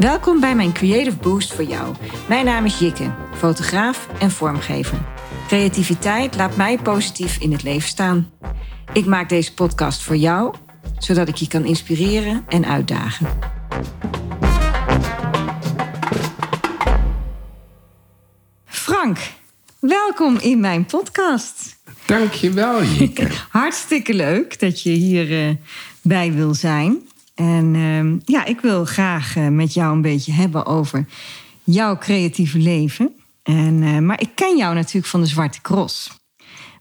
Welkom bij mijn Creative Boost voor jou. Mijn naam is Jikke, fotograaf en vormgever. Creativiteit laat mij positief in het leven staan. Ik maak deze podcast voor jou, zodat ik je kan inspireren en uitdagen. Frank, welkom in mijn podcast. Dankjewel, Jikke. Hartstikke leuk dat je hierbij bij wil zijn. En ehm, ja, ik wil graag eh, met jou een beetje hebben over jouw creatieve leven. En, eh, maar ik ken jou natuurlijk van de Zwarte Cross.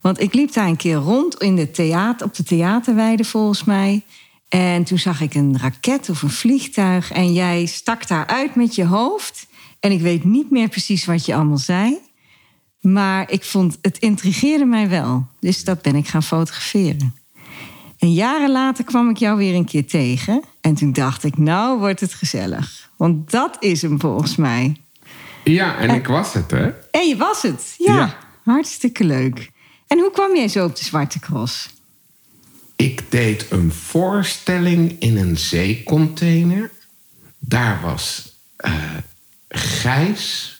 Want ik liep daar een keer rond in de theater, op de theaterweide volgens mij. En toen zag ik een raket of een vliegtuig. En jij stak daar uit met je hoofd. En ik weet niet meer precies wat je allemaal zei. Maar ik vond het intrigeerde mij wel. Dus dat ben ik gaan fotograferen. En jaren later kwam ik jou weer een keer tegen. En toen dacht ik, nou wordt het gezellig. Want dat is hem volgens mij. Ja, en ik was het, hè? En je was het, ja. Ja. Hartstikke leuk. En hoe kwam jij zo op de Zwarte Cross? Ik deed een voorstelling in een zeecontainer. Daar was eh, Gijs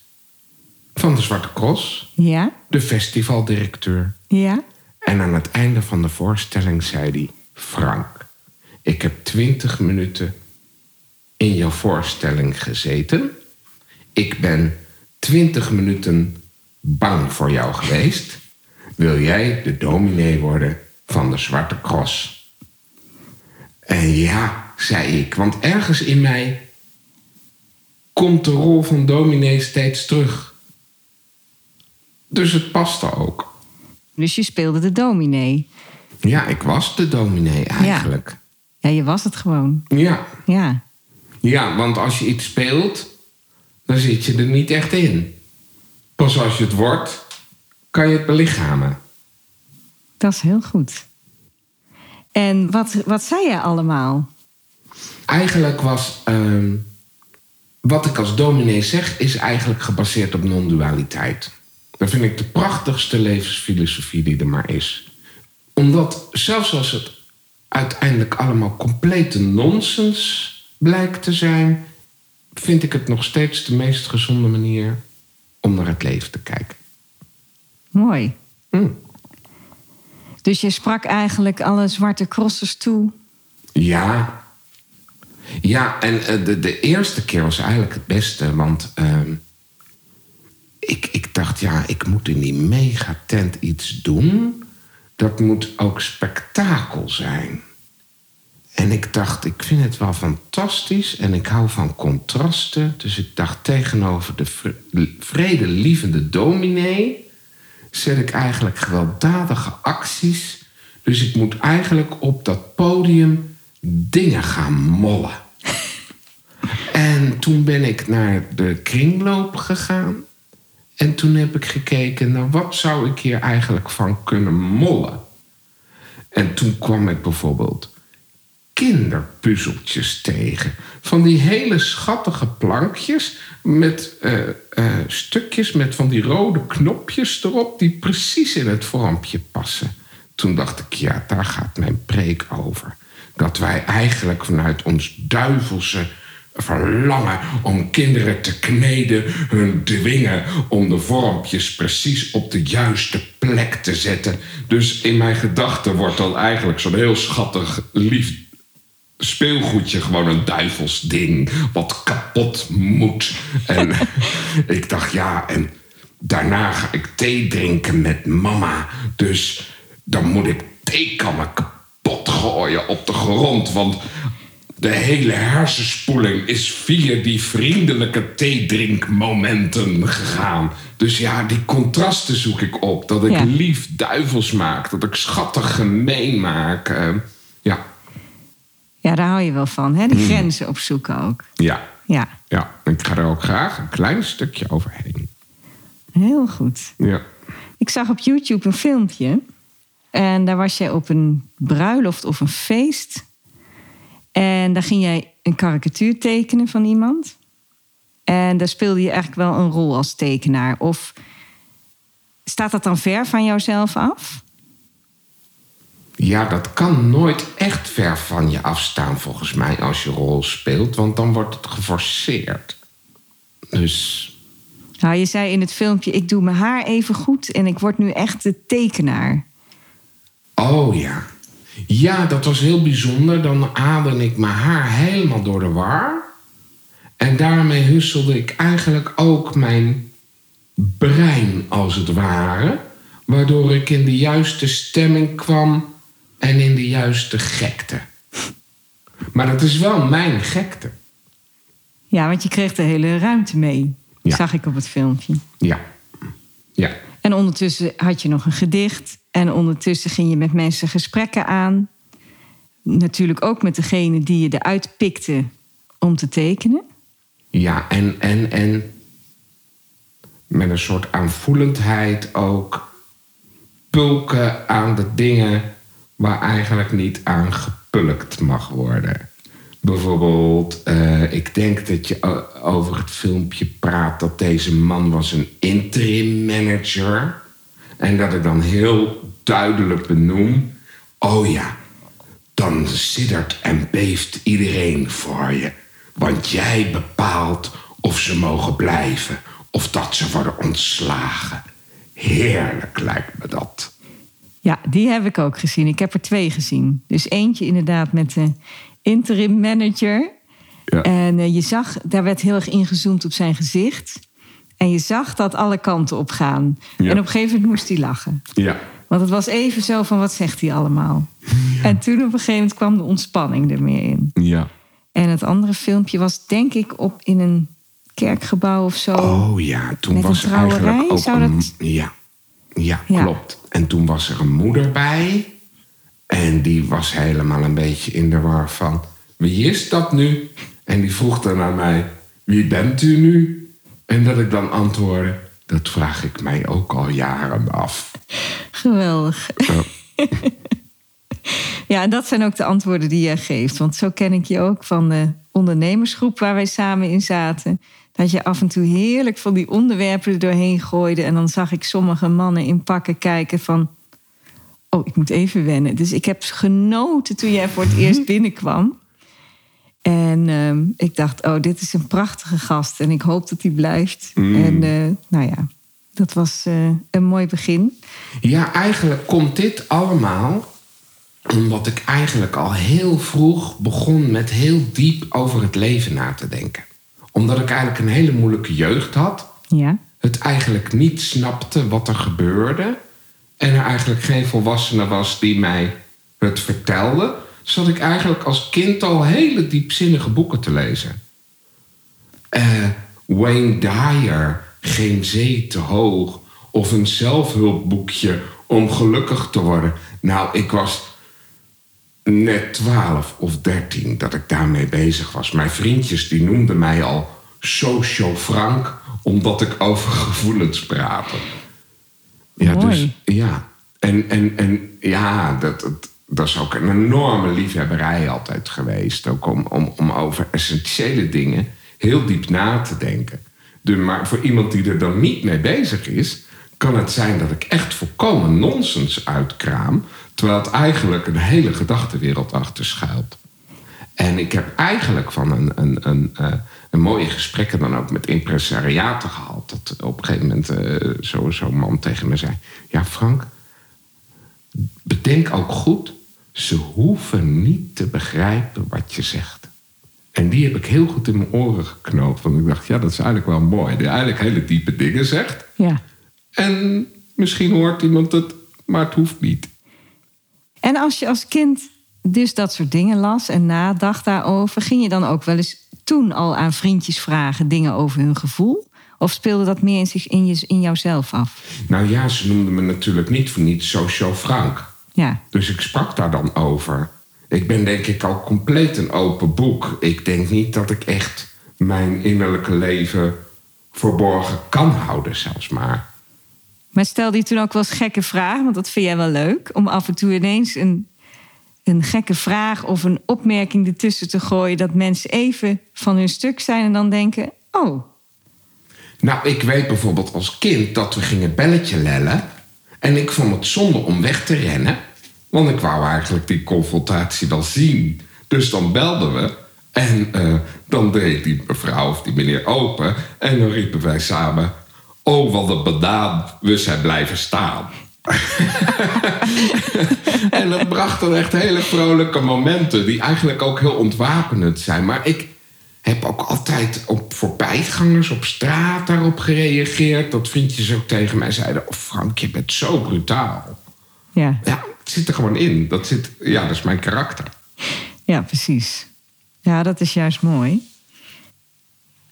van de Zwarte Cross, Ja, de festivaldirecteur. ja. En aan het einde van de voorstelling zei hij: Frank, ik heb twintig minuten in jouw voorstelling gezeten. Ik ben twintig minuten bang voor jou geweest. Wil jij de dominee worden van de Zwarte Cross? En ja, zei ik, want ergens in mij komt de rol van dominee steeds terug. Dus het paste ook. Dus je speelde de dominee. Ja, ik was de dominee eigenlijk. Ja, je was het gewoon. Ja. Ja, ja. want als je iets speelt, dan zit je er niet echt in. Pas als je het wordt, kan je het belichamen. dat is heel goed. En wat, wat zei je allemaal? Eigenlijk was ehm, wat ik als dominee zeg, is eigenlijk gebaseerd op non-dualiteit. Dat vind ik de prachtigste levensfilosofie die er maar is. Omdat zelfs als het uiteindelijk allemaal complete nonsens blijkt te zijn, vind ik het nog steeds de meest gezonde manier om naar het leven te kijken. Mooi. Hm. Dus je sprak eigenlijk alle zwarte crossers toe. Ja. Ja, en eh, de, de eerste keer was eigenlijk het beste, want ehm, ik, ik dacht, ja, ik moet in die megatent iets doen. Dat moet ook spektakel zijn. En ik dacht, ik vind het wel fantastisch en ik hou van contrasten. Dus ik dacht, tegenover de vre- vredelievende dominee zet ik eigenlijk gewelddadige acties. Dus ik moet eigenlijk op dat podium dingen gaan mollen. En toen ben ik naar de kringloop gegaan. En toen heb ik gekeken, nou wat zou ik hier eigenlijk van kunnen mollen? En toen kwam ik bijvoorbeeld kinderpuzzeltjes tegen. Van die hele schattige plankjes met eh, eh, stukjes met van die rode knopjes erop... die precies in het vormpje passen. Toen dacht ik, ja, daar gaat mijn preek over. Dat wij eigenlijk vanuit ons duivelse verlangen om kinderen te kneden, hun dwingen om de vormpjes precies op de juiste plek te zetten. Dus in mijn gedachten wordt dan eigenlijk zo'n heel schattig, lief speelgoedje gewoon een duivelsding wat kapot moet. En ik dacht, ja, en daarna ga ik thee drinken met mama. Dus dan moet ik theekannen kapot gooien op de grond. Want de hele hersenspoeling is via die vriendelijke theedrinkmomenten gegaan. Dus ja, die contrasten zoek ik op. Dat ik Ja. lief duivels maak. Dat ik schattig gemeen maak. Eh, ja, Ja, daar hou je wel van, hè? Die grenzen opzoeken ook. ja, Ja, ja. Ik ga er ook graag een klein stukje overheen. heel goed. Ja. Ik zag op YouTube een filmpje. En daar was jij op een bruiloft of een feest. En daar ging jij een karikatuur tekenen van iemand. En daar speelde je eigenlijk wel een rol als tekenaar. Of staat dat dan ver van jouzelf af? Ja, dat kan nooit echt ver van je afstaan, volgens mij, als je rol speelt. Want dan wordt het geforceerd. Dus Nou, je zei in het filmpje, ik doe mijn haar even goed en ik word nu echt de tekenaar. Oh ja. Ja, dat was heel bijzonder. Dan haalde ik mijn haar helemaal door de war. En daarmee husselde ik eigenlijk ook mijn brein, als het ware. Waardoor ik in de juiste stemming kwam en in de juiste gekte. Maar dat is wel mijn gekte. Ja, want je kreeg de hele ruimte mee. Ja. Zag ik op het filmpje. Ja. Ja. En ondertussen had je nog een gedicht. En ondertussen ging je met mensen gesprekken aan. Natuurlijk ook met degene die je eruit pikte om te tekenen. Ja, en, en, en met een soort aanvoelendheid ook pulken aan de dingen waar eigenlijk niet aan gepulkt mag worden. Bijvoorbeeld, eh, ik denk dat je over het filmpje praat dat deze man was een interim manager. En dat ik dan heel duidelijk benoem, oh ja, dan siddert en beeft iedereen voor je. Want jij bepaalt of ze mogen blijven of dat ze worden ontslagen. Heerlijk lijkt me dat. Ja, die heb ik ook gezien. Ik heb er twee gezien. Dus eentje inderdaad met de interim manager. Ja. En eh, je zag, daar werd heel erg ingezoomd op zijn gezicht. En je zag dat alle kanten op gaan. Ja. En op een gegeven moment moest hij lachen. Ja. Want het was even zo van, wat zegt hij allemaal? En toen op een gegeven moment kwam de ontspanning er meer in. Ja. En het andere filmpje was denk ik op in een kerkgebouw of zo. Oh ja, toen Met was er trouwerij, eigenlijk ook zou een... ja, Ja. klopt. En toen was er een moeder bij. En die was helemaal een beetje in de war van... Wie is dat nu? En die vroeg dan aan mij... Wie bent u nu? En dat ik dan antwoordde... Dat vraag ik mij ook al jaren af. Geweldig. Ja. Ja, en dat zijn ook de antwoorden die jij geeft. Want zo ken ik je ook van de ondernemersgroep waar wij samen in zaten. Dat je af en toe heerlijk van die onderwerpen er doorheen gooide. En dan zag ik sommige mannen in pakken kijken van... Oh, ik moet even wennen. Dus ik heb genoten toen jij voor het eerst binnenkwam. En ehm, ik dacht, oh, dit is een prachtige gast. En ik hoop dat hij blijft. En eh, nou ja, dat was eh, een mooi begin. Ja, eigenlijk komt dit allemaal omdat ik eigenlijk al heel vroeg begon met heel diep over het leven na te denken. Omdat ik eigenlijk een hele moeilijke jeugd had. Ja. Het eigenlijk niet snapte wat er gebeurde. En er eigenlijk geen volwassene was die mij het vertelde. Zat ik eigenlijk als kind al hele diepzinnige boeken te lezen. Eh, Wayne Dyer, Geen zee te hoog. Of een zelfhulpboekje om gelukkig te worden. Nou, ik was net 12 of 13 dat ik daarmee bezig was. Mijn vriendjes die noemden mij al Socio Frank, omdat ik over gevoelens praatte. Ja, Mooi. dus ja. En, en, en ja, dat, dat, dat is ook een enorme liefhebberij altijd geweest. Ook om, om, om over essentiële dingen heel diep na te denken. Dus, maar voor iemand die er dan niet mee bezig is, kan het zijn dat ik echt volkomen nonsens uitkraam. Terwijl het eigenlijk een hele gedachtenwereld achter schuilt. En ik heb eigenlijk van een, een, een, eh, een mooie gesprekken dan ook met impresariaten gehad. Dat op een gegeven moment zo- zo'n man tegen me zei: Ja, Frank, bedenk ook goed, ze hoeven niet te begrijpen wat je zegt. En die heb ik heel goed in mijn oren geknoopt. Want ik dacht, ja, dat is eigenlijk wel mooi. Die eigenlijk hele diepe dingen zegt. Ja. En misschien hoort iemand het, maar het hoeft niet. En als je als kind dus dat soort dingen las en nadacht daarover, ging je dan ook wel eens toen al aan vriendjes vragen dingen over hun gevoel? Of speelde dat meer in, zich, in, je, in jouzelf af? Nou ja, ze noemden me natuurlijk niet voor niets Socio Frank. Ja, Dus ik sprak daar dan over. Ik ben denk ik al compleet een open boek. Ik denk niet dat ik echt mijn innerlijke leven verborgen kan houden, zelfs maar. maar stelde je toen ook wel eens gekke vragen? Want dat vind jij wel leuk, om af en toe ineens een, een gekke vraag of een opmerking ertussen te gooien, dat mensen even van hun stuk zijn en dan denken: Oh, Nou, ik weet bijvoorbeeld als kind dat we gingen belletje lellen. En ik vond het zonde om weg te rennen. Want ik wou eigenlijk die confrontatie wel zien. Dus dan belden we. En eh, dan deed die mevrouw of die meneer open. En dan riepen wij samen... Oh, wat een banaan. We zijn blijven staan. en dat bracht dan echt hele vrolijke momenten... die eigenlijk ook heel ontwapenend zijn. Maar ik heb ook altijd op voorbijgangers op straat daarop gereageerd. Dat vriendjes ook tegen mij zeiden... Oh Frank, je bent zo brutaal. Ja. Ja, het zit er gewoon in. Dat, zit, ja, dat is mijn karakter. Ja, precies. Ja, dat is juist mooi.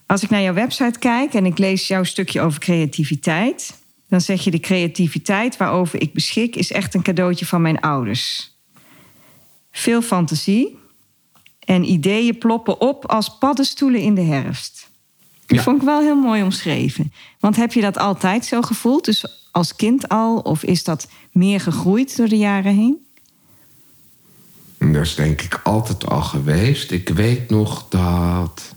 Als ik naar jouw website kijk en ik lees jouw stukje over creativiteit, dan zeg je de creativiteit waarover ik beschik is echt een cadeautje van mijn ouders. Veel fantasie en ideeën ploppen op als paddenstoelen in de herfst. Dat Ja. vond ik wel heel mooi omschreven. Want heb je dat altijd zo gevoeld? Dus als kind al? Of is dat meer gegroeid door de jaren heen? En Dat is denk ik altijd al geweest. Ik weet nog dat.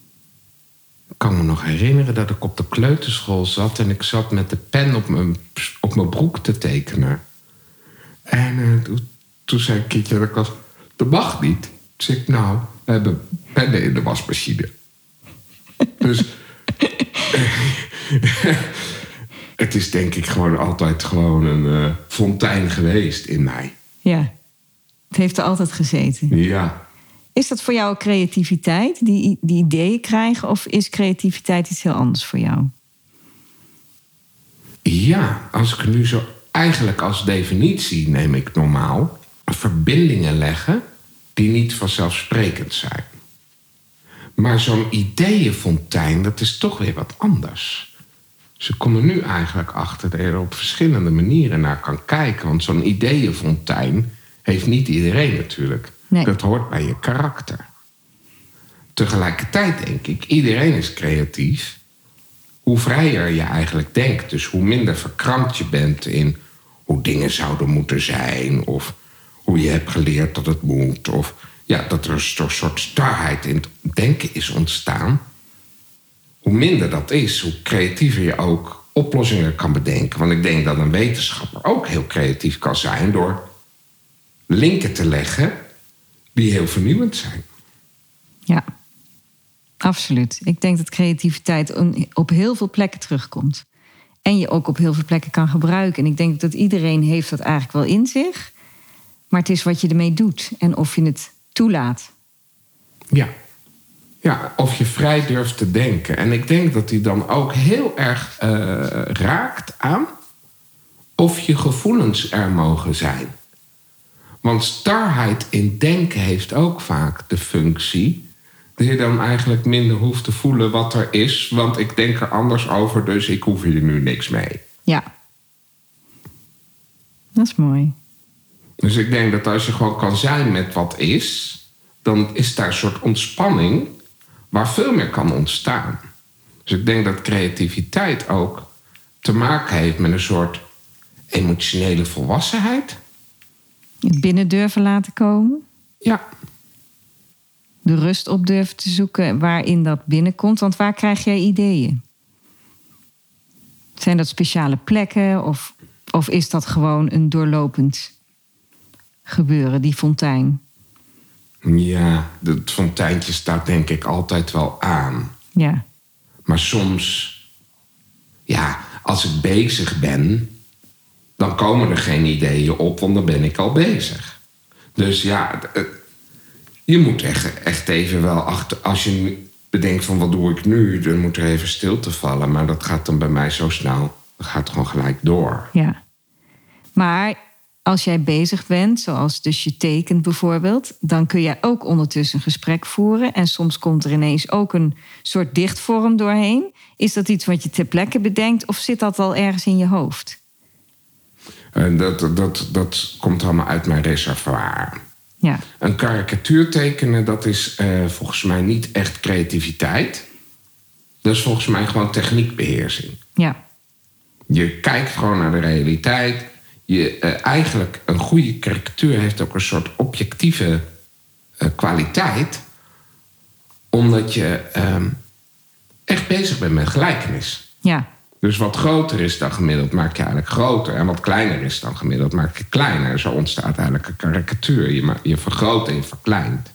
Ik kan me nog herinneren dat ik op de kleuterschool zat en ik zat met de pen op mijn, op mijn broek te tekenen. En eh, toen, toen zei kindje dat ik was. Dat mag niet. Toen zei ik, nou, we hebben pennen in de wasmachine. dus. het is denk ik gewoon altijd gewoon een eh, fontein geweest in mij. Ja, het heeft er altijd gezeten. Ja. Is dat voor jou creativiteit, die, die ideeën krijgen? Of is creativiteit iets heel anders voor jou? Ja, als ik nu zo eigenlijk als definitie neem ik normaal verbindingen leggen die niet vanzelfsprekend zijn. Maar zo'n ideeënfontein, dat is toch weer wat anders. Ze komen nu eigenlijk achter dat je er op verschillende manieren naar kan kijken. Want zo'n ideeënfontein heeft niet iedereen natuurlijk. Nee. Dat hoort bij je karakter. Tegelijkertijd denk ik, iedereen is creatief hoe vrijer je eigenlijk denkt. Dus hoe minder verkrampt je bent in hoe dingen zouden moeten zijn. Of hoe je hebt geleerd dat het moet. Of ja, dat er een soort starheid in het denken is ontstaan. Hoe minder dat is, hoe creatiever je ook oplossingen kan bedenken. Want ik denk dat een wetenschapper ook heel creatief kan zijn door linken te leggen die heel vernieuwend zijn. Ja, absoluut. Ik denk dat creativiteit op heel veel plekken terugkomt. En je ook op heel veel plekken kan gebruiken. En ik denk dat iedereen heeft dat eigenlijk wel in zich. Maar het is wat je ermee doet en of je het toelaat. Ja. Ja, of je vrij durft te denken. En ik denk dat die dan ook heel erg eh, raakt aan of je gevoelens er mogen zijn. Want starheid in denken heeft ook vaak de functie dat je dan eigenlijk minder hoeft te voelen wat er is. Want ik denk er anders over, dus ik hoef hier nu niks mee. Ja. Dat is mooi. Dus ik denk dat als je gewoon kan zijn met wat is, dan is daar een soort ontspanning waar veel meer kan ontstaan. Dus ik denk dat creativiteit ook te maken heeft met een soort emotionele volwassenheid. Het binnen durven laten komen. Ja, De rust op durven te zoeken waarin dat binnenkomt. Want waar krijg jij ideeën? Zijn dat speciale plekken of, of is dat gewoon een doorlopend gebeuren, die fontein? Ja, het fonteintje staat denk ik altijd wel aan. Ja, Maar soms, ja, als ik bezig ben, dan komen er geen ideeën op, want dan ben ik al bezig. Dus ja, je moet echt, echt even wel achter. Als je bedenkt van wat doe ik nu, dan moet er even stilte vallen. Maar dat gaat dan bij mij zo snel. Dat gaat gewoon gelijk door. ja. Maar als jij bezig bent, zoals dus je tekent bijvoorbeeld, dan kun jij ook ondertussen een gesprek voeren. En soms komt er ineens ook een soort dichtvorm doorheen. Is dat iets wat je ter plekke bedenkt of zit dat al ergens in je hoofd? En dat, dat, dat komt allemaal uit mijn reservoir. Ja, Een karikatuur tekenen, dat is eh, volgens mij niet echt creativiteit. Dat is volgens mij gewoon techniekbeheersing. ja, Je kijkt gewoon naar de realiteit. Je, eh, eigenlijk, een goede karikatuur heeft ook een soort objectieve eh, kwaliteit. Omdat je ehm, echt bezig bent met gelijkenis. ja, Dus wat groter is dan gemiddeld, maak je eigenlijk groter. En wat kleiner is dan gemiddeld, maak je kleiner. Zo ontstaat eigenlijk een karikatuur. Je, je vergroot en je verkleint.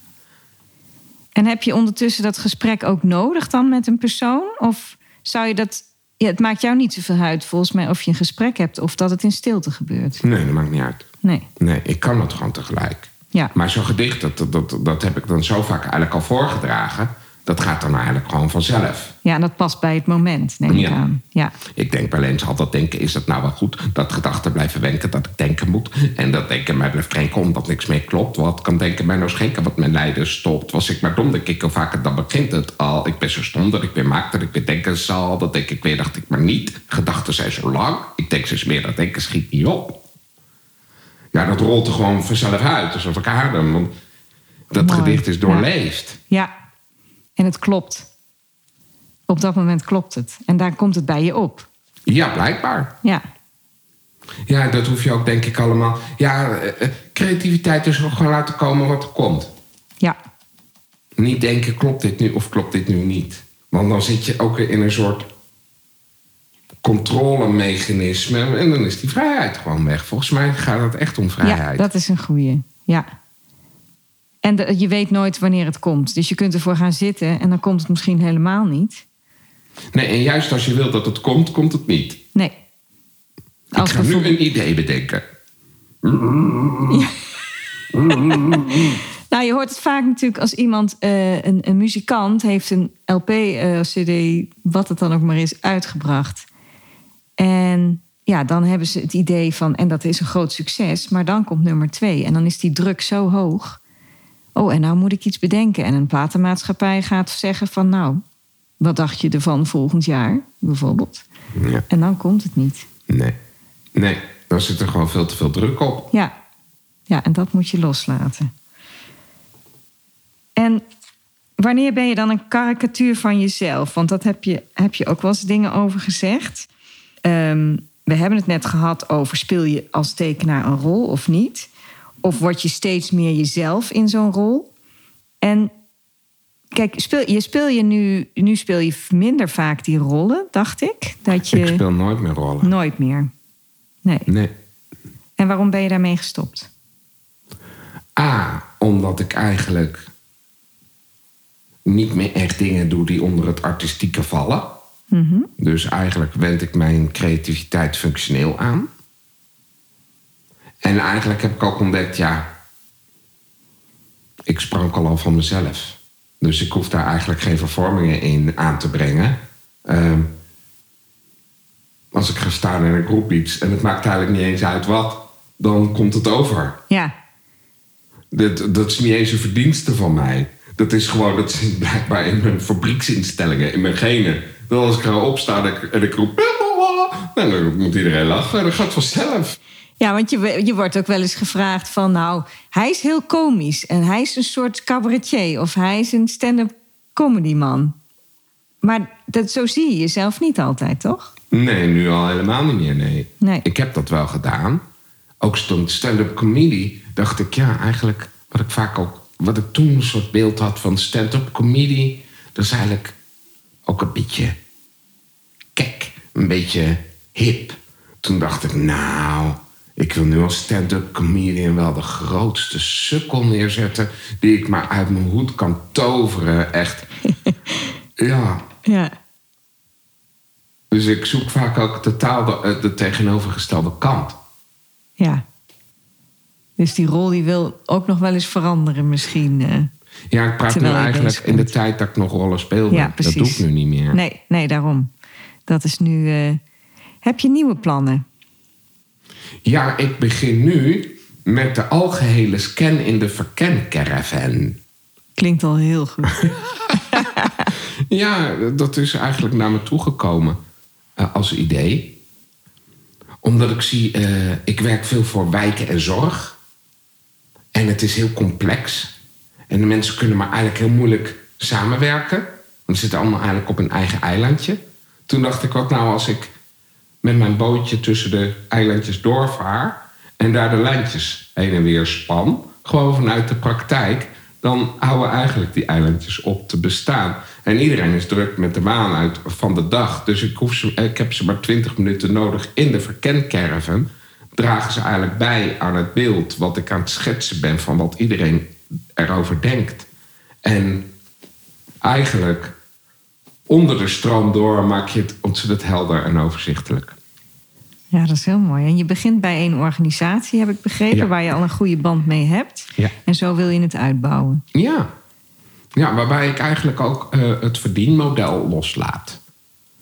En heb je ondertussen dat gesprek ook nodig dan met een persoon? Of zou je dat. Ja, het maakt jou niet zoveel uit, volgens mij, of je een gesprek hebt of dat het in stilte gebeurt. Nee, dat maakt niet uit. Nee. Nee, ik kan dat gewoon tegelijk. Ja. Maar zo'n gedicht, dat, dat, dat heb ik dan zo vaak eigenlijk al voorgedragen. Dat gaat dan eigenlijk gewoon vanzelf. Ja, en dat past bij het moment, neem ik Ja. aan. Ja. Ik denk wel eens altijd denken, is het nou wel goed dat gedachten blijven wenken dat ik denken moet. En dat denken mij blijft krenken omdat niks meer klopt. Wat kan denken mij nou schenken wat mijn lijden stopt. Was ik maar dom, denk ik al vaker, dan begint het al. Ik ben zo stom dat ik weer maak dat ik weer denken zal. Dat denk ik weer, dacht ik maar niet. Gedachten zijn zo lang. Ik denk steeds meer dat denken schiet niet op. Ja, dat rolt er gewoon vanzelf uit, alsof ik adem. Want dat Mooi. gedicht is doorleefd. ja. En het klopt. Op dat moment klopt het. En daar komt het bij je op. Ja, blijkbaar. Ja. Ja, dat hoef je ook denk ik allemaal. Ja, eh, eh, creativiteit is ook gewoon laten komen wat er komt. Ja. Niet denken, klopt dit nu of klopt dit nu niet? Want dan zit je ook weer in een soort controlemechanisme. En dan is die vrijheid gewoon weg. Volgens mij gaat het echt om Ja, vrijheid. dat is een goeie. Ja. En de- je weet nooit wanneer het komt. Dus je kunt ervoor gaan zitten en dan komt het misschien helemaal niet. Nee, en juist als je wilt dat het komt, komt het niet. Nee. Als ik ga nu een idee bedenken. Nou, je hoort het vaak natuurlijk als iemand, eh, een, een muzikant, heeft een LP, eh, CD, wat het dan ook maar is, uitgebracht. En ja, dan hebben ze het idee van, en dat is een groot succes, maar dan komt nummer twee. En dan is die druk zo hoog. Oh, en nou moet ik iets bedenken. En een platenmaatschappij gaat zeggen van, nou, wat dacht je ervan volgend jaar, bijvoorbeeld? Ja. En dan komt het niet. Nee. Nee, dan zit er gewoon veel te veel druk op. Ja. ja, en dat moet je loslaten. En wanneer ben je dan een karikatuur van jezelf? Want dat heb je, heb je ook wel eens dingen over gezegd. Ehm, we hebben het net gehad over speel je als tekenaar een rol of niet? Of word je steeds meer jezelf in zo'n rol? En kijk, speel, je speel je nu, nu speel je minder vaak die rollen, dacht ik. Dat je Ik speel nooit meer rollen. nooit meer. Nee. Nee. En waarom ben je daarmee gestopt? A, omdat ik eigenlijk niet meer echt dingen doe die onder het artistieke vallen. Dus eigenlijk wend ik mijn creativiteit functioneel aan. En eigenlijk heb ik ook ontdekt, ja, ik sprankel al van mezelf. Dus ik hoef daar eigenlijk geen vervormingen in aan te brengen. Ehm, als ik ga staan en ik roep iets en het maakt eigenlijk niet eens uit wat, dan komt het over. Ja, Dat, dat is niet eens een verdienste van mij. Dat is gewoon, dat zit blijkbaar in mijn fabrieksinstellingen, in mijn genen. Dat als ik ga opstaan en ik, en ik roep... Nou, dan moet iedereen lachen. Dat gaat vanzelf. Ja, want je, je wordt ook wel eens gevraagd van... nou, hij is heel komisch en hij is een soort cabaretier... of hij is een stand-up comedyman. Maar dat, zo zie je jezelf niet altijd, toch? Nee, nu al helemaal niet meer, nee. Nee. Ik heb dat wel gedaan. Ook stond stand-up comedy. Dacht ik, ja, eigenlijk wat ik vaak ook... Wat ik toen een soort beeld had van stand-up comedy... dat is eigenlijk ook een beetje kek. Een beetje hip. Toen dacht ik, nou... Ik wil nu als stand-up comedian wel de grootste sukkel neerzetten... die ik maar uit mijn hoed kan toveren. Echt. ja, Ja. dus ik zoek vaak ook totaal de, eh, de tegenovergestelde kant. Ja. Dus die rol die wil ook nog wel eens veranderen misschien. eh. Ja, ik praat nu eigenlijk in de tijd dat ik nog rollen speelde. Ja, dat doe ik nu niet meer. Nee, nee, daarom. Dat is nu... eh, Heb je nieuwe plannen? Ja, ik begin nu met de algehele scan in de verkencaravan. Klinkt al heel goed. Ja, dat is eigenlijk naar me toegekomen eh, als idee. Omdat ik zie, eh, ik werk veel voor wijken en zorg. En het is heel complex. En de mensen kunnen maar eigenlijk heel moeilijk samenwerken. Want ze zitten allemaal eigenlijk op een eigen eilandje. Toen dacht ik, wat nou als ik met mijn bootje tussen de eilandjes doorvaar... en daar de lijntjes heen en weer span. Gewoon vanuit de praktijk. dan houden eigenlijk die eilandjes op te bestaan. En iedereen is druk met de maan uit van de dag. Dus ik, hoef ze, ik heb ze maar 20 minuten nodig in de verkenkerven. Dragen ze eigenlijk bij aan het beeld wat ik aan het schetsen ben van wat iedereen erover denkt. En eigenlijk onder de stroom door maak je het ontzettend helder en overzichtelijk. Ja, dat is heel mooi. En je begint bij één organisatie, heb ik begrepen, Ja. waar je al een goede band mee hebt. Ja. En zo wil je het uitbouwen. Ja, ja waarbij ik eigenlijk ook eh, het verdienmodel loslaat.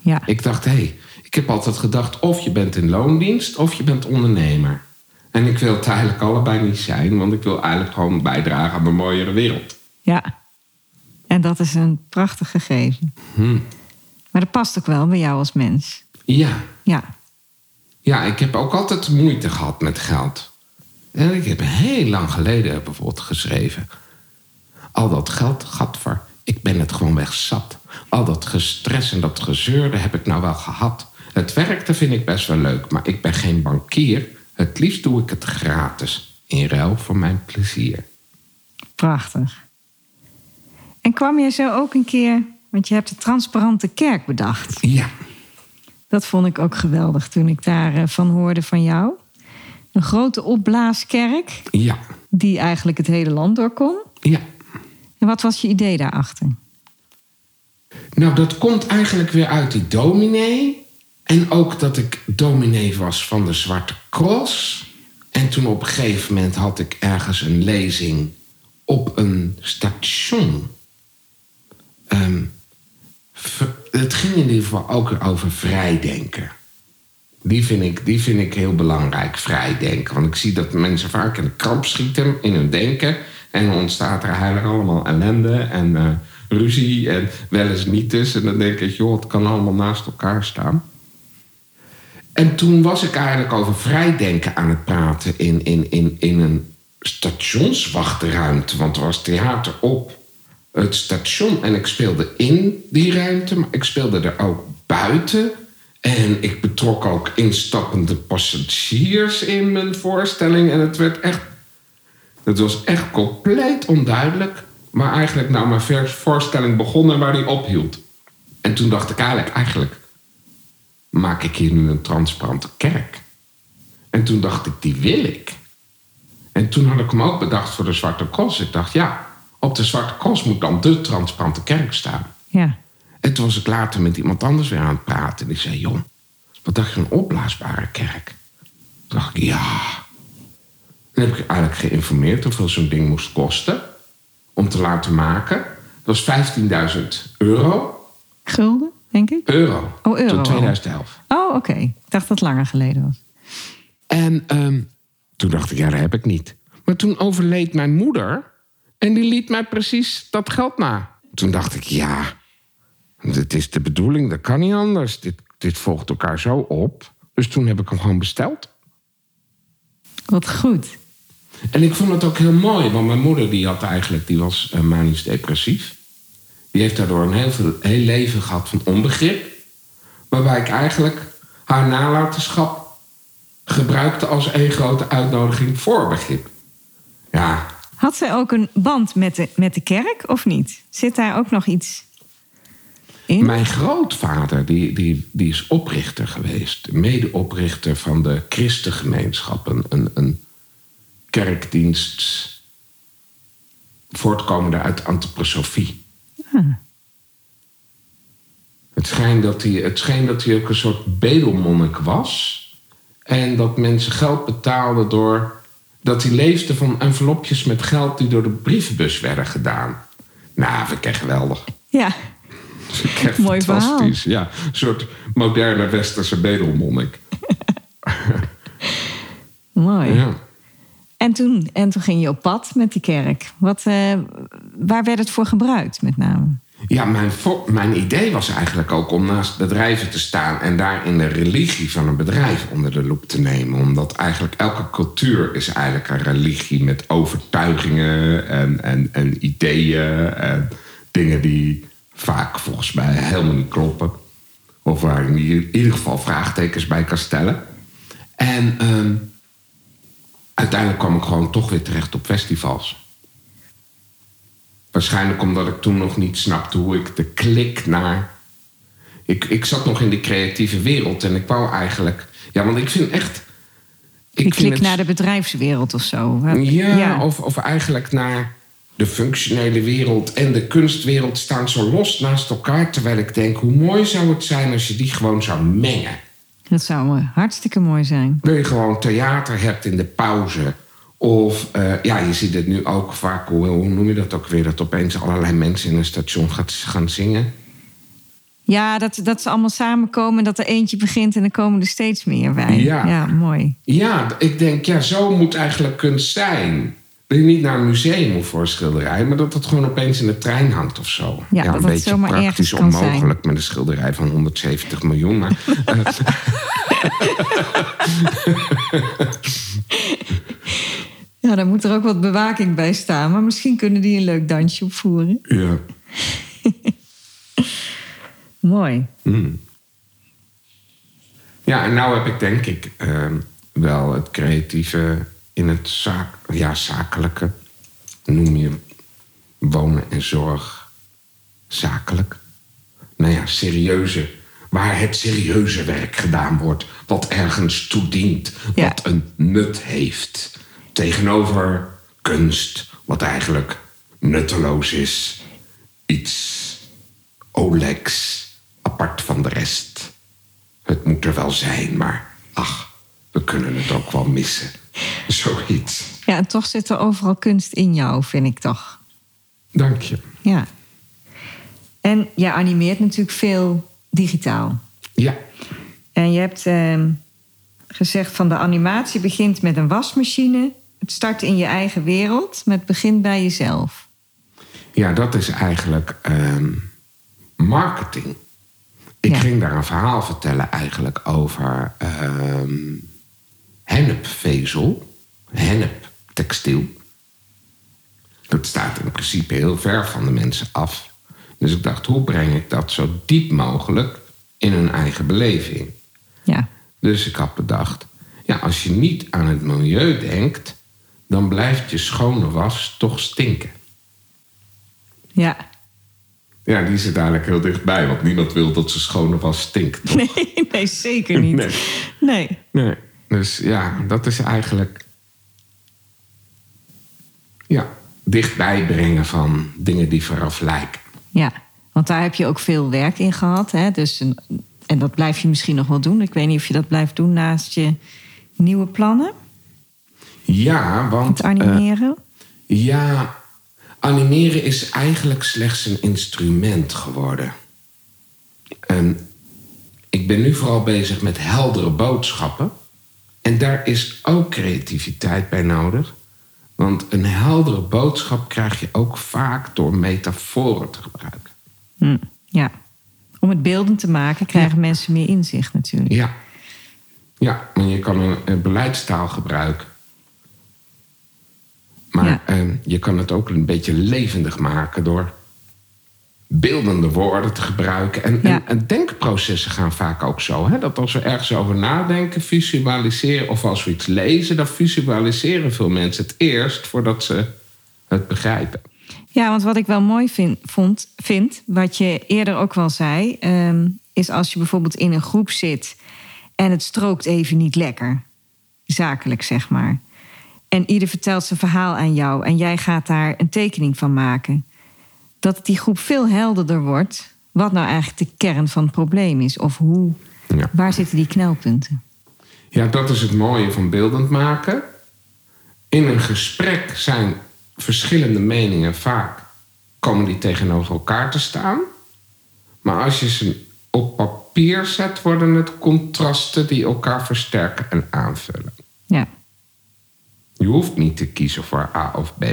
Ja, Ik dacht, hé, hey, ik heb altijd gedacht... of je bent in loondienst of je bent ondernemer. En ik wil het eigenlijk allebei niet zijn... want ik wil eigenlijk gewoon bijdragen aan een mooiere wereld. ja. En dat is een prachtig gegeven. Hm. Maar dat past ook wel bij jou als mens. Ja, Ja, ja, ik heb ook altijd moeite gehad met geld. En ik heb heel lang geleden bijvoorbeeld geschreven... al dat geld, gadver, ik ben het gewoon weg zat. Al dat gestres en dat gezeurde heb ik nou wel gehad. Het werken vind ik best wel leuk, maar ik ben geen bankier. Het liefst doe ik het gratis, in ruil voor mijn plezier. prachtig. En kwam je zo ook een keer, want je hebt de transparante kerk bedacht. Ja, Dat vond ik ook geweldig toen ik daarvan van hoorde van jou. Een grote opblaaskerk ja, die eigenlijk het hele land door kon. ja. En wat was je idee daarachter? Nou, dat komt eigenlijk weer uit die dominee. En ook dat ik dominee was van de Zwarte Cross. En toen op een gegeven moment had ik ergens een lezing op een station. Ehm, het ging in ieder geval ook over vrijdenken. Die vind, ik, die vind ik heel belangrijk, vrijdenken. Want ik zie dat mensen vaak in de kramp schieten in hun denken. En dan ontstaat er eigenlijk allemaal ellende en eh, ruzie en wel eens niet. En dan denk ik, joh, het kan allemaal naast elkaar staan. En toen was ik eigenlijk over vrijdenken aan het praten in, in, in, in een stationswachtruimte. Want er was theater op het station en ik speelde in die ruimte, maar ik speelde er ook buiten. En ik betrok ook instappende passagiers in mijn voorstelling. En het werd echt. Het was echt compleet onduidelijk. Maar eigenlijk nou mijn voorstelling begon en waar die ophield. En toen dacht ik eigenlijk, eigenlijk maak ik hier nu een transparante kerk. En toen dacht ik, die wil ik. En toen had ik hem ook bedacht voor de Zwarte Cross. Ik dacht, ja, op de Zwarte Cross moet dan de transparante kerk staan. Ja, En toen was ik later met iemand anders weer aan het praten. En die zei, joh, wat dacht je een opblaasbare kerk? Toen dacht ik, ja. Dan heb ik eigenlijk geïnformeerd hoeveel zo'n ding moest kosten. Om te laten maken. Dat was 15.000 euro. gulden, denk ik. Euro. Oh, euro. Tot 2011. Oh, oké. Ik dacht dat het langer geleden was. En ehm, toen dacht ik, ja, dat heb ik niet. Maar toen overleed mijn moeder. En die liet mij precies dat geld na. Toen dacht ik, ja, dit is de bedoeling. Dat kan niet anders. Dit, dit volgt elkaar zo op. Dus toen heb ik hem gewoon besteld. Wat goed. En ik vond het ook heel mooi. Want mijn moeder die had eigenlijk, die was eh, manisch depressief. Die heeft daardoor een heel, veel, heel leven gehad van onbegrip. Waarbij ik eigenlijk haar nalatenschap gebruikte als één grote uitnodiging voor begrip. Ja, Had zij ook een band met de, met de kerk of niet? Zit daar ook nog iets in? Mijn grootvader die, die, die is oprichter geweest. Medeoprichter van de Christengemeenschap. Een, een, kerkdienst voortkomende uit antroposofie. Het schijnt, dat hij, het schijnt dat hij ook een soort bedelmonnik was. En dat mensen geld betaalden door... dat hij leefde van envelopjes met geld die door de brievenbus werden gedaan. Nou, vind ik echt geweldig. Ja, echt Mooi verhaal. fantastisch. Ja, een soort moderne westerse bedelmonnik. mooi. Ja. En, toen, en toen ging je op pad met die kerk. Wat, eh, waar werd het voor gebruikt met name? Ja, mijn, mijn idee was eigenlijk ook om naast bedrijven te staan en daarin de religie van een bedrijf onder de loep te nemen. Omdat eigenlijk elke cultuur is eigenlijk een religie met overtuigingen en, en, en ideeën en dingen die vaak volgens mij helemaal niet kloppen. Of waar je in ieder geval vraagtekens bij kan stellen. En ehm, uiteindelijk kwam ik gewoon toch weer terecht op festivals. Waarschijnlijk omdat ik toen nog niet snapte hoe ik de klik naar. Ik, ik zat nog in die creatieve wereld en ik wou eigenlijk. Ja, want ik vind echt. Ik klik het... naar de bedrijfswereld of zo. Ja, ja, Of, of eigenlijk naar de functionele wereld en de kunstwereld staan zo los naast elkaar. Terwijl ik denk, hoe mooi zou het zijn als je die gewoon zou mengen. Dat zou hartstikke mooi zijn. Dat je gewoon theater hebt in de pauze. Of uh, ja, je ziet het nu ook vaak, hoe, hoe, noem je dat ook weer? Dat opeens allerlei mensen in een station gaat, gaan zingen. Ja, dat, dat ze allemaal samenkomen en dat er eentje begint en dan komen er steeds meer bij. Ja, ja mooi. Ja, ik denk, ja, zo moet eigenlijk kunst zijn. Dat je niet naar een museum moet voor een schilderij, maar dat het gewoon opeens in de trein hangt of zo. Ja, ja dat een beetje praktisch onmogelijk met een schilderij van 170 miljoen. Maar, ja, dan moet er ook wat bewaking bij staan, maar misschien kunnen die een leuk dansje opvoeren. Ja. Mooi. Mm. Ja, en nou heb ik denk ik ehm, wel het creatieve in het zaak, ja, zakelijke. Noem je wonen en zorg zakelijk? Nou ja, serieuze. Waar het serieuze werk gedaan wordt. Wat ergens toedient. Wat een nut heeft. Tegenover kunst, wat eigenlijk nutteloos is. Iets Olex apart van de rest. Het moet er wel zijn, maar ach, we kunnen het ook wel missen. Zoiets. Ja, en toch zit er overal kunst in jou, vind ik toch. Dank je. Ja. En je animeert natuurlijk veel digitaal. Ja. En je hebt ehm, gezegd van de animatie begint met een wasmachine. Het start in je eigen wereld, maar het begint bij jezelf. Ja, dat is eigenlijk ehm, marketing. Ik ging daar een verhaal vertellen eigenlijk over ehm, hennepvezel, henneptextiel. Dat staat in principe heel ver van de mensen af. Dus ik dacht, hoe breng ik dat zo diep mogelijk in hun eigen beleving? Ja. Dus ik had bedacht, ja, als je niet aan het milieu denkt, dan blijft je schone was toch stinken. Ja. Ja, die zit eigenlijk heel dichtbij, want niemand wil dat ze schone was stinkt. Toch? Nee, nee, zeker niet. Nee. nee. nee. Dus ja, dat is eigenlijk. Ja, dichtbij brengen van dingen die vooraf lijken. Ja, want daar heb je ook veel werk in gehad. Hè? Dus, en dat blijf je misschien nog wel doen. Ik weet niet of je dat blijft doen naast je nieuwe plannen. Ja, want. Het animeren? Uh, ja, animeren is eigenlijk slechts een instrument geworden. En ik ben nu vooral bezig met heldere boodschappen. En daar is ook creativiteit bij nodig. Want een heldere boodschap krijg je ook vaak door metaforen te gebruiken. Hm, ja, om het beeldend te maken krijgen mensen meer inzicht natuurlijk. Ja, ja en je kan een, een beleidstaal gebruiken. Maar je kan het ook een beetje levendig maken door beeldende woorden te gebruiken. En, en, denkprocessen gaan vaak ook zo. Hè? Dat als we ergens over nadenken, visualiseren... of als we iets lezen, dan visualiseren veel mensen het eerst... voordat ze het begrijpen. Ja, want wat ik wel mooi vind, vond, vind wat je eerder ook wel zei... Ehm, is als je bijvoorbeeld in een groep zit... en het strookt even niet lekker. Zakelijk, zeg maar. En ieder vertelt zijn verhaal aan jou... en jij gaat daar een tekening van maken dat die groep veel helderder wordt wat nou eigenlijk de kern van het probleem is. Of hoe, ja. waar zitten die knelpunten? Ja, dat is het mooie van beeldend maken. In een gesprek zijn verschillende meningen vaak komen die tegenover elkaar te staan. Maar als je ze op papier zet, worden het contrasten die elkaar versterken en aanvullen. Ja. Je hoeft niet te kiezen voor A of B.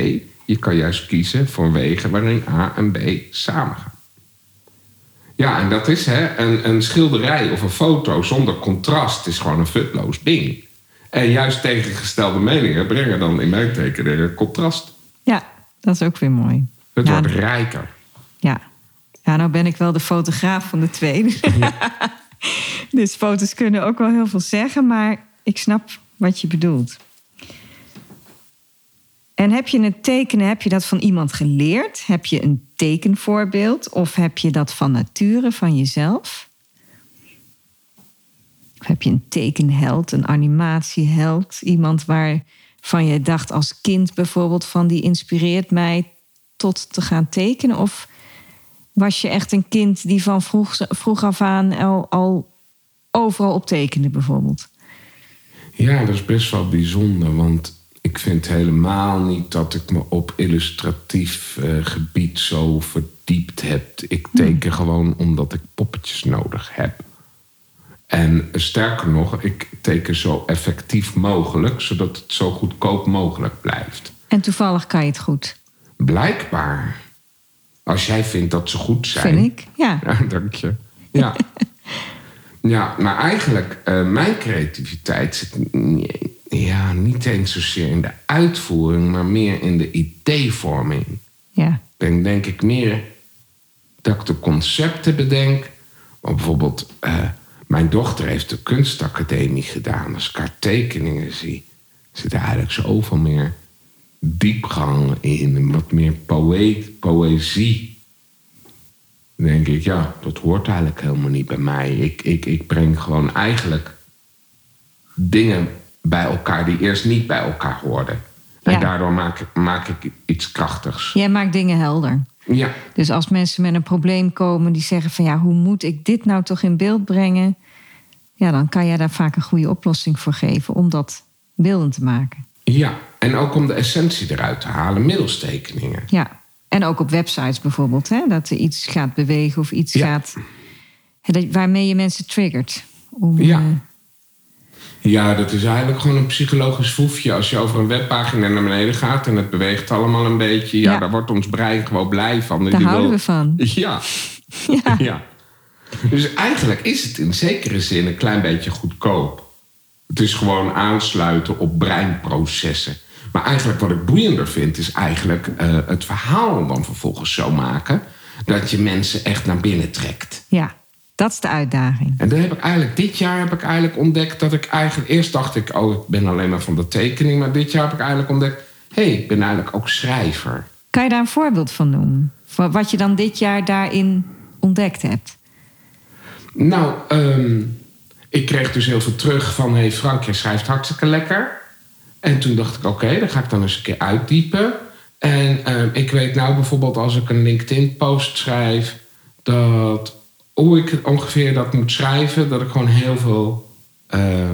Je kan juist kiezen voor wegen waarin A en B samengaan. Ja, en dat is hè, een, een schilderij of een foto zonder contrast is gewoon een futloos ding. En juist tegengestelde meningen brengen dan in mijn tekeningen contrast. Ja, dat is ook weer mooi. Het wordt rijker. Ja. ja, nou ben ik wel de fotograaf van de tweede. dus foto's kunnen ook wel heel veel zeggen, maar ik snap wat je bedoelt. En heb je het tekenen, heb je dat van iemand geleerd? Heb je een tekenvoorbeeld? Of heb je dat van nature, van jezelf? Of heb je een tekenheld, een animatieheld? Iemand waarvan je dacht als kind bijvoorbeeld van die inspireert mij tot te gaan tekenen? Of was je echt een kind die van vroeg, vroeg af aan al, al overal op tekende bijvoorbeeld? Ja, dat is best wel bijzonder, want ik vind helemaal niet dat ik me op illustratief eh, gebied zo verdiept heb. Ik teken gewoon omdat ik poppetjes nodig heb. En sterker nog, ik teken zo effectief mogelijk, zodat het zo goedkoop mogelijk blijft. En toevallig kan je het goed. Blijkbaar. Als jij vindt dat ze goed zijn. Vind ik, ja. Ja, dank je. Ja. ja, maar eigenlijk, uh, mijn creativiteit zit ja, niet eens zozeer in de uitvoering, maar meer in de ideevorming. Ja. Dan denk ik meer dat ik de concepten bedenk. bijvoorbeeld, uh, mijn dochter heeft de kunstacademie gedaan. Als ik haar tekeningen zie, zit er eigenlijk zoveel meer diepgang in. Wat meer poëet, poëzie. Dan denk ik, ja, dat hoort eigenlijk helemaal niet bij mij. Ik, ik, ik breng gewoon eigenlijk dingen bij elkaar die eerst niet bij elkaar hoorden. En daardoor maak ik, maak ik iets krachtigs. Jij maakt dingen helder. Ja. Dus als mensen met een probleem komen die zeggen van ja, hoe moet ik dit nou toch in beeld brengen? Ja, dan kan jij daar vaak een goede oplossing voor geven om dat beeldend te maken. Ja, en ook om de essentie eruit te halen middels tekeningen. Ja, en ook op websites bijvoorbeeld, hè? dat er iets gaat bewegen of iets gaat. waarmee je mensen triggert. Om, ja. Ja, dat is eigenlijk gewoon een psychologisch voefje. Als je over een webpagina naar beneden gaat en het beweegt allemaal een beetje, ja, daar wordt ons brein gewoon blij van. Daar houden we van. Ja. ja. ja. Dus eigenlijk is het in zekere zin een klein beetje goedkoop. Het is gewoon aansluiten op breinprocessen. Maar eigenlijk wat ik boeiender vind, is eigenlijk uh, het verhaal dan vervolgens zo maken dat je mensen echt naar binnen trekt. Ja. Dat is de uitdaging. En dan heb ik eigenlijk, dit jaar heb ik eigenlijk ontdekt dat ik eigenlijk... Eerst dacht ik, oh, ik ben alleen maar van de tekening. Maar dit jaar heb ik eigenlijk ontdekt, hé, hey, ik ben eigenlijk ook schrijver. Kan je daar een voorbeeld van noemen? Wat je dan dit jaar daarin ontdekt hebt? Nou, um, ik kreeg dus heel veel terug van... hé hey Frank, je schrijft hartstikke lekker. En toen dacht ik, oké, dan ga ik dan eens een keer uitdiepen. En um, ik weet nou bijvoorbeeld als ik een LinkedIn-post schrijf... dat hoe ik ongeveer dat moet schrijven, dat ik gewoon heel veel uh,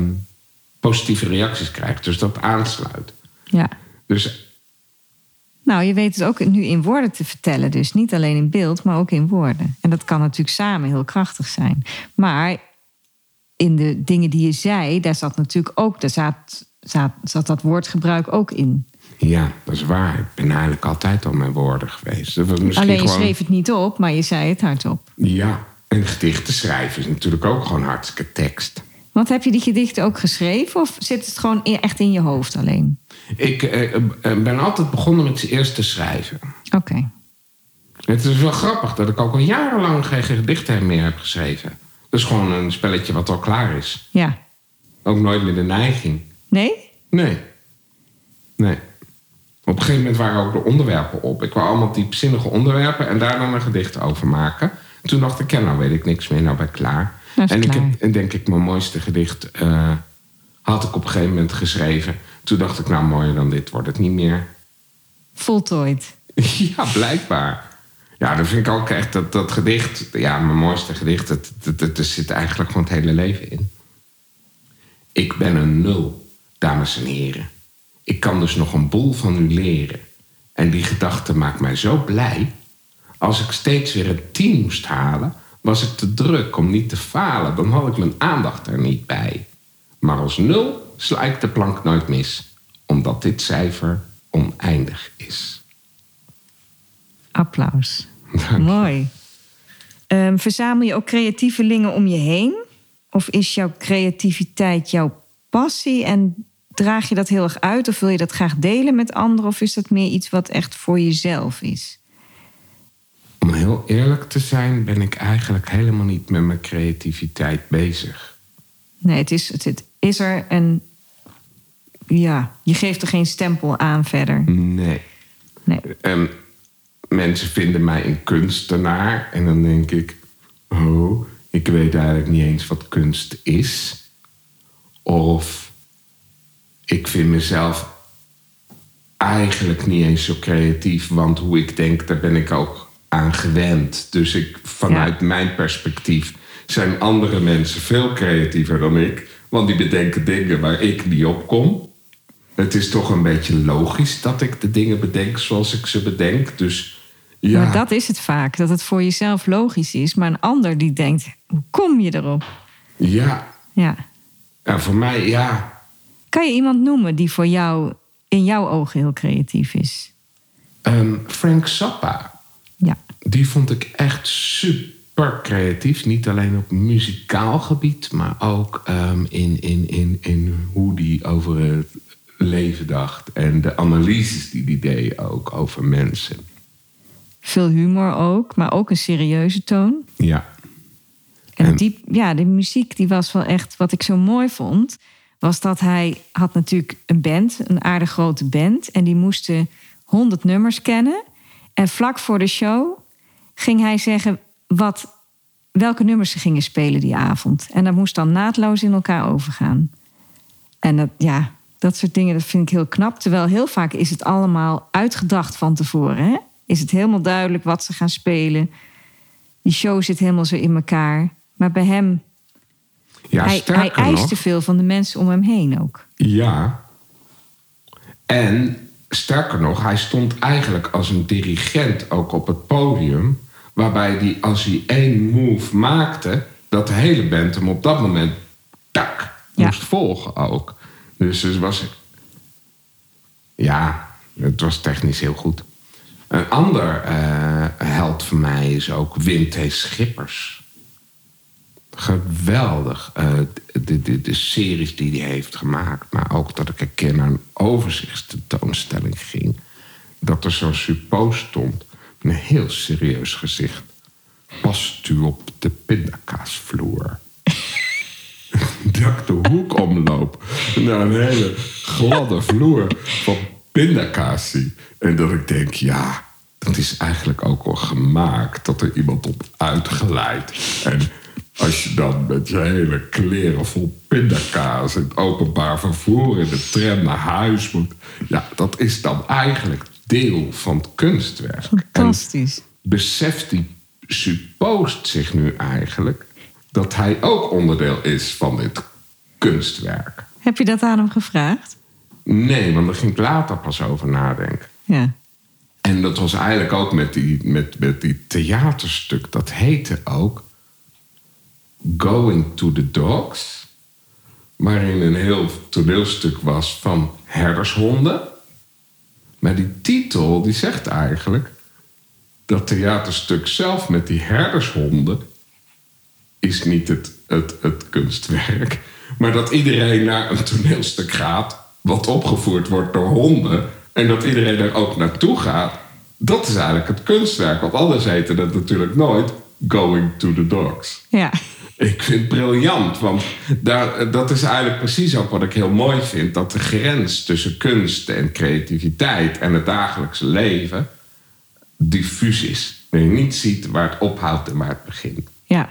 positieve reacties krijg. Dus dat aansluit. Ja. Dus. Nou, je weet het ook nu in woorden te vertellen. Dus niet alleen in beeld, maar ook in woorden. En dat kan natuurlijk samen heel krachtig zijn. Maar in de dingen die je zei, daar zat natuurlijk ook, daar zat, zat, zat dat woordgebruik ook in. Ja, dat is waar. Ik ben eigenlijk altijd al mijn woorden geweest. Alleen je gewoon... schreef het niet op, maar je zei het hardop. Ja, en gedichten schrijven is natuurlijk ook gewoon hartstikke tekst. Want heb je die gedichten ook geschreven of zit het gewoon echt in je hoofd alleen? Ik eh, eh ben altijd begonnen met ze eerst te schrijven. Oké. Het is wel grappig dat ik ook al jarenlang geen gedichten meer heb geschreven. Dat is gewoon een spelletje wat al klaar is. Ja. Ook nooit met de neiging. Nee? Nee. Nee. Op een gegeven moment waren ook de onderwerpen op. Ik wou allemaal diepzinnige onderwerpen en daar dan een gedicht over maken. Toen dacht ik, ja, nou weet ik niks meer, nou ben ik klaar. en ik heb, denk ik, mijn mooiste gedicht uh, had ik op een gegeven moment geschreven. Toen dacht ik, nou mooier dan dit wordt het niet meer. Voltooid. ja, blijkbaar. Ja, dan vind ik ook echt dat, dat gedicht, ja, mijn mooiste gedicht, het, het, zit eigenlijk gewoon het hele leven in. Ik ben een nul, dames en heren. Ik kan dus nog een boel van u leren. En die gedachte maakt mij zo blij als ik steeds weer een 10 moest halen, was ik te druk om niet te falen. Dan had ik mijn aandacht er niet bij. Maar als nul sla ik de plank nooit mis, omdat dit cijfer oneindig is. Applaus. Mooi. Um, verzamel je ook creatievelingen om je heen? Of is jouw creativiteit jouw passie en draag je dat heel erg uit? Of wil je dat graag delen met anderen? Of is dat meer iets wat echt voor jezelf is? Om heel eerlijk te zijn, ben ik eigenlijk helemaal niet met mijn creativiteit bezig. Nee, het is, het is er en ja, je geeft er geen stempel aan verder. Nee. Nee. En mensen vinden mij een kunstenaar. En dan denk ik, oh, ik weet eigenlijk niet eens wat kunst is. Of ik vind mezelf eigenlijk niet eens zo creatief. Want hoe ik denk, daar ben ik ook aan gewend. Dus ik, vanuit mijn perspectief zijn andere mensen veel creatiever dan ik. Want die bedenken dingen waar ik niet op kom. Het is toch een beetje logisch dat ik de dingen bedenk zoals ik ze bedenk. Dus ja. Maar dat is het vaak, dat het voor jezelf logisch is. Maar een ander die denkt, hoe kom je erop? Ja. Ja. En voor mij, ja. Kan je iemand noemen die voor jou in jouw ogen heel creatief is? Ehm, Frank Zappa. Die vond ik echt super creatief. Niet alleen op muzikaal gebied, maar ook ehm, in, in, in, in hoe die over het leven dacht. En de analyses die hij deed ook over mensen. Veel humor ook, maar ook een serieuze toon. Ja. En, En- die, ja, de muziek die was wel echt, wat ik zo mooi vond, was dat hij had natuurlijk een band, een aardig grote band. En die moesten honderd nummers kennen. En vlak voor de show ging hij zeggen wat, welke nummers ze gingen spelen die avond. En dat moest dan naadloos in elkaar overgaan. En dat, ja, dat soort dingen, dat vind ik heel knap. Terwijl heel vaak is het allemaal uitgedacht van tevoren. Hè? Is het helemaal duidelijk wat ze gaan spelen. Die show zit helemaal zo in elkaar. Maar bij hem, Ja, hij, hij eiste nog, veel van de mensen om hem heen ook. Ja. En sterker nog, hij stond eigenlijk als een dirigent ook op het podium. Waarbij hij, als hij één move maakte, dat de hele band hem op dat moment tak Ja. moest volgen ook. Dus het was. Ja, het was technisch heel goed. Een ander eh, held van mij is ook Wim T. Schippers. Geweldig. eh, de, de, de series die hij heeft gemaakt. Maar ook dat ik een keer naar een overzichtstentoonstelling ging. Dat er zo'n suppo stond. Een heel serieus gezicht. Past u op de pindakaasvloer? dat de hoek omloop. Naar een hele gladde vloer van pindakaas zie. En dat ik denk, ja, dat is eigenlijk ook wel gemaakt. Dat er iemand op uitgeleid. En als je dan met je hele kleren vol pindakaas... in het openbaar vervoer in de tram naar huis moet... ja, dat is dan eigenlijk deel van het kunstwerk. En Fantastisch. beseft die suppost zich nu eigenlijk... dat hij ook onderdeel is van dit kunstwerk. Heb je dat aan hem gevraagd? Nee, want daar ging ik later pas over nadenken. Ja. En dat was eigenlijk ook met die, met, met die theaterstuk. Dat heette ook Going to the Dogs. Waarin een heel toneelstuk was van herdershonden. Maar die titel die zegt eigenlijk... dat theaterstuk zelf met die herdershonden... is niet het, het, kunstwerk. Maar dat iedereen naar een toneelstuk gaat... wat opgevoerd wordt door honden... en dat iedereen er ook naartoe gaat... dat is eigenlijk het kunstwerk. Want anders heette het natuurlijk nooit... Going to the Dogs. Ja. Ik vind het briljant, want daar, dat is eigenlijk precies ook wat ik heel mooi vind: dat de grens tussen kunst en creativiteit en het dagelijkse leven diffuus is. Dat je niet ziet waar het ophoudt en waar het begint. Ja.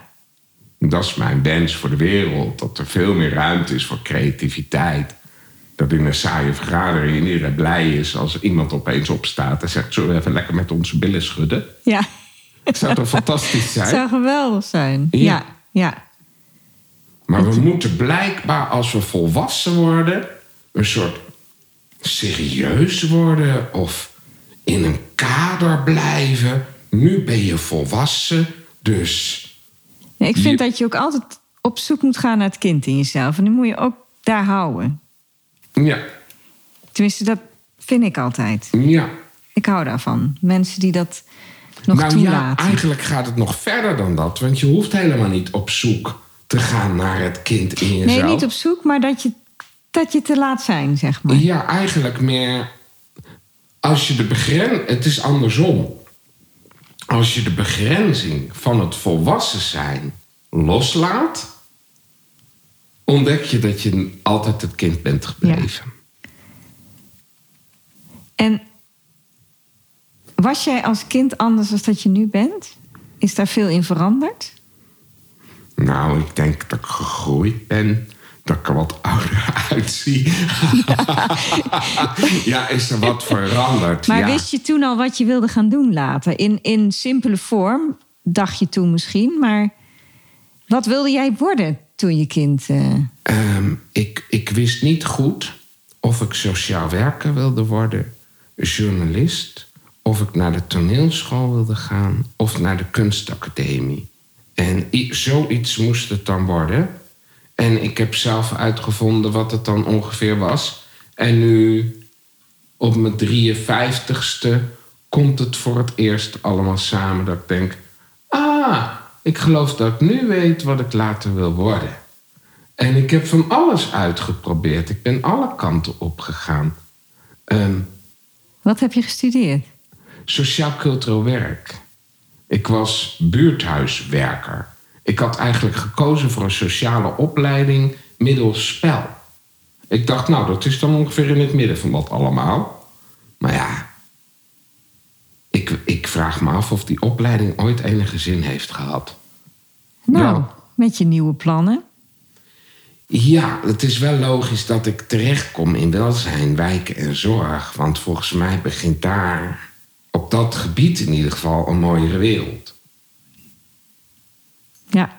Dat is mijn wens voor de wereld: dat er veel meer ruimte is voor creativiteit. Dat in een saaie vergadering iedereen blij is als iemand opeens opstaat en zegt: Zullen we even lekker met onze billen schudden? Ja. Het zou toch fantastisch zijn? Het zou geweldig zijn. Ja. Ja. Ja. Maar we moeten blijkbaar, als we volwassen worden, een soort serieus worden of in een kader blijven. Nu ben je volwassen, dus Nee, ik vind Je- dat je ook altijd op zoek moet gaan naar het kind in jezelf. En dan moet je ook daar houden. ja, Tenminste, dat vind ik altijd. ja. Ik hou daarvan. Mensen die dat nog nou ja, eigenlijk gaat het nog verder dan dat, want je hoeft helemaal niet op zoek te gaan naar het kind in jezelf. nee, niet op zoek, maar dat je, dat je te laat zijn, zeg maar. Ja, eigenlijk meer als je de begren... Het is andersom. Als je de begrenzing van het volwassen zijn loslaat... ontdek je dat je altijd het kind bent gebleven. En was jij als kind anders dan dat je nu bent? Is daar veel in veranderd? Nou, ik denk dat ik gegroeid ben. Dat ik er wat ouder uitzie. Ja, is er wat veranderd. Maar ja. wist je toen al wat je wilde gaan doen later? In, in simpele vorm dacht je toen misschien, maar wat wilde jij worden toen je kind? eh, Ehm, ik, ik wist niet goed of ik sociaal werker wilde worden, journalist, of ik naar de toneelschool wilde gaan of naar de kunstacademie. En zoiets moest het dan worden. En ik heb zelf uitgevonden wat het dan ongeveer was. En nu, op mijn 53ste, komt het voor het eerst allemaal samen dat ik denk: ah, ik geloof dat ik nu weet wat ik later wil worden. En ik heb van alles uitgeprobeerd. Ik ben alle kanten opgegaan. Ehm wat heb je gestudeerd? Sociaal-cultureel werk. Ik was buurthuiswerker. Ik had eigenlijk gekozen voor een sociale opleiding middels spel. Ik dacht, nou, dat is dan ongeveer in het midden van dat allemaal. Maar ja, ik, ik vraag me af of die opleiding ooit enige zin heeft gehad. Nou, Ja. met je nieuwe plannen. Ja, het is wel logisch dat ik terechtkom in welzijn, wijken en zorg. Want volgens mij begint daar, op dat gebied in ieder geval, een mooiere wereld. Ja,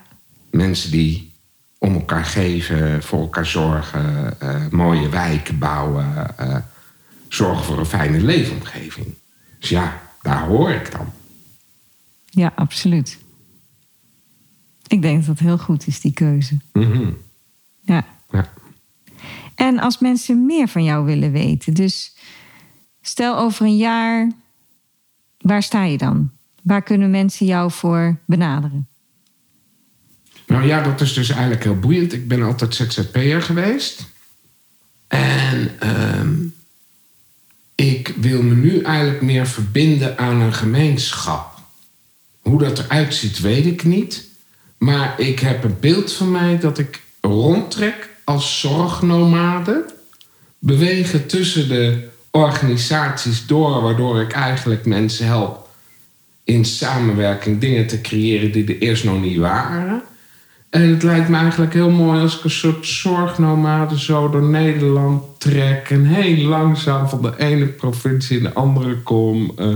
Mensen die om elkaar geven, voor elkaar zorgen, eh, mooie wijken bouwen, eh, zorgen voor een fijne leefomgeving. Dus ja, daar hoor ik dan. ja, absoluut. Ik denk dat dat heel goed is, die keuze. Mhm. Ja. ja. En als mensen meer van jou willen weten, dus stel over een jaar, waar sta je dan? Waar kunnen mensen jou voor benaderen? Nou ja, dat is dus eigenlijk heel boeiend. Ik ben altijd ZZP'er geweest. En ehm, ik wil me nu eigenlijk meer verbinden aan een gemeenschap. Hoe dat eruit ziet, weet ik niet. Maar ik heb een beeld van mij dat ik rondtrek als zorgnomade. Bewegen tussen de organisaties door, waardoor ik eigenlijk mensen help in samenwerking dingen te creëren die er eerst nog niet waren. En het lijkt me eigenlijk heel mooi als ik een soort zorgnomade zo door Nederland trek. En heel langzaam van de ene provincie in de andere kom. eh,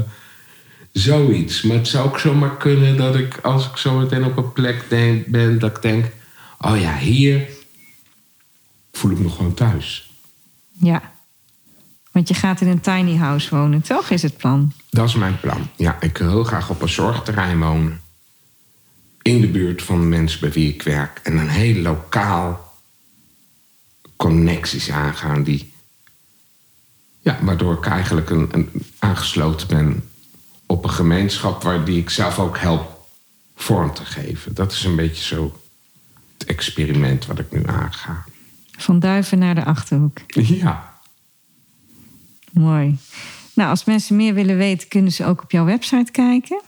zoiets. Maar het zou ook zomaar kunnen dat ik, als ik zo meteen op een plek denk, ben, dat ik denk: oh ja, hier voel ik me gewoon thuis. Ja. Want je gaat in een tiny house wonen, toch? Is het plan? Dat is mijn plan. Ja, ik wil heel graag op een zorgterrein wonen. In de buurt van de mensen bij wie ik werk. En een heel lokaal connecties aangaan die... Ja, waardoor ik eigenlijk een, een aangesloten ben op een gemeenschap... waar die ik zelf ook help vorm te geven. Dat is een beetje zo het experiment wat ik nu aanga. Van Duiven naar de Achterhoek. Ja, Mooi. Nou, als mensen meer willen weten, kunnen ze ook op jouw website kijken.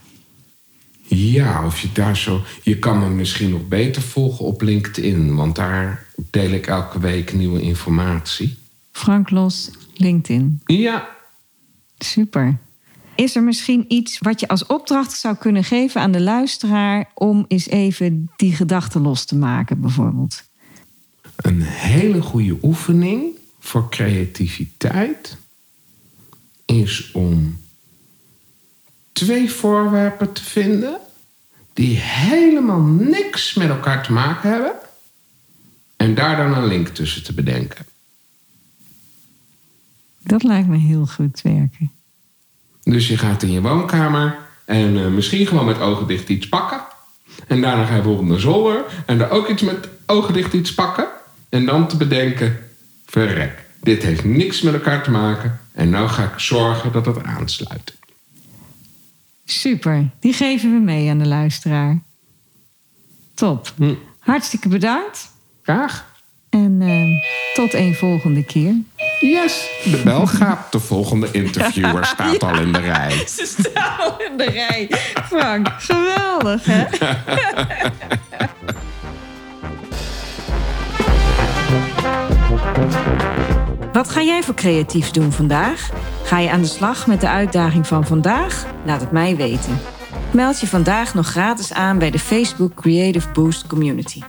Ja, of je daar zo. Je kan me misschien nog beter volgen op LinkedIn, want daar deel ik elke week nieuwe informatie. Frank Los, LinkedIn. Ja, Super. Is er misschien iets wat je als opdracht zou kunnen geven aan de luisteraar om eens even die gedachten los te maken, bijvoorbeeld? een hele goede oefening voor creativiteit is om twee voorwerpen te vinden die helemaal niks met elkaar te maken hebben en daar dan een link tussen te bedenken. Dat lijkt me heel goed werken. Dus je gaat in je woonkamer en eh, misschien gewoon met ogen dicht iets pakken. En daarna ga je bijvoorbeeld naar zolder en daar ook iets met ogen dicht iets pakken. En dan te bedenken, verrek, dit heeft niks met elkaar te maken. En nou ga ik zorgen dat het aansluit. Super. Die geven we mee aan de luisteraar. Top. Hm. Hartstikke bedankt. Graag. En eh, tot een volgende keer. Yes, de bel gaat. De volgende interviewer staat al in de rij. Ze staan al in de rij. Frank, geweldig hè? Wat ga jij voor creatief doen vandaag? Ga je aan de slag met de uitdaging van vandaag? Laat het mij weten. Meld je vandaag nog gratis aan bij de Facebook Creative Boost Community.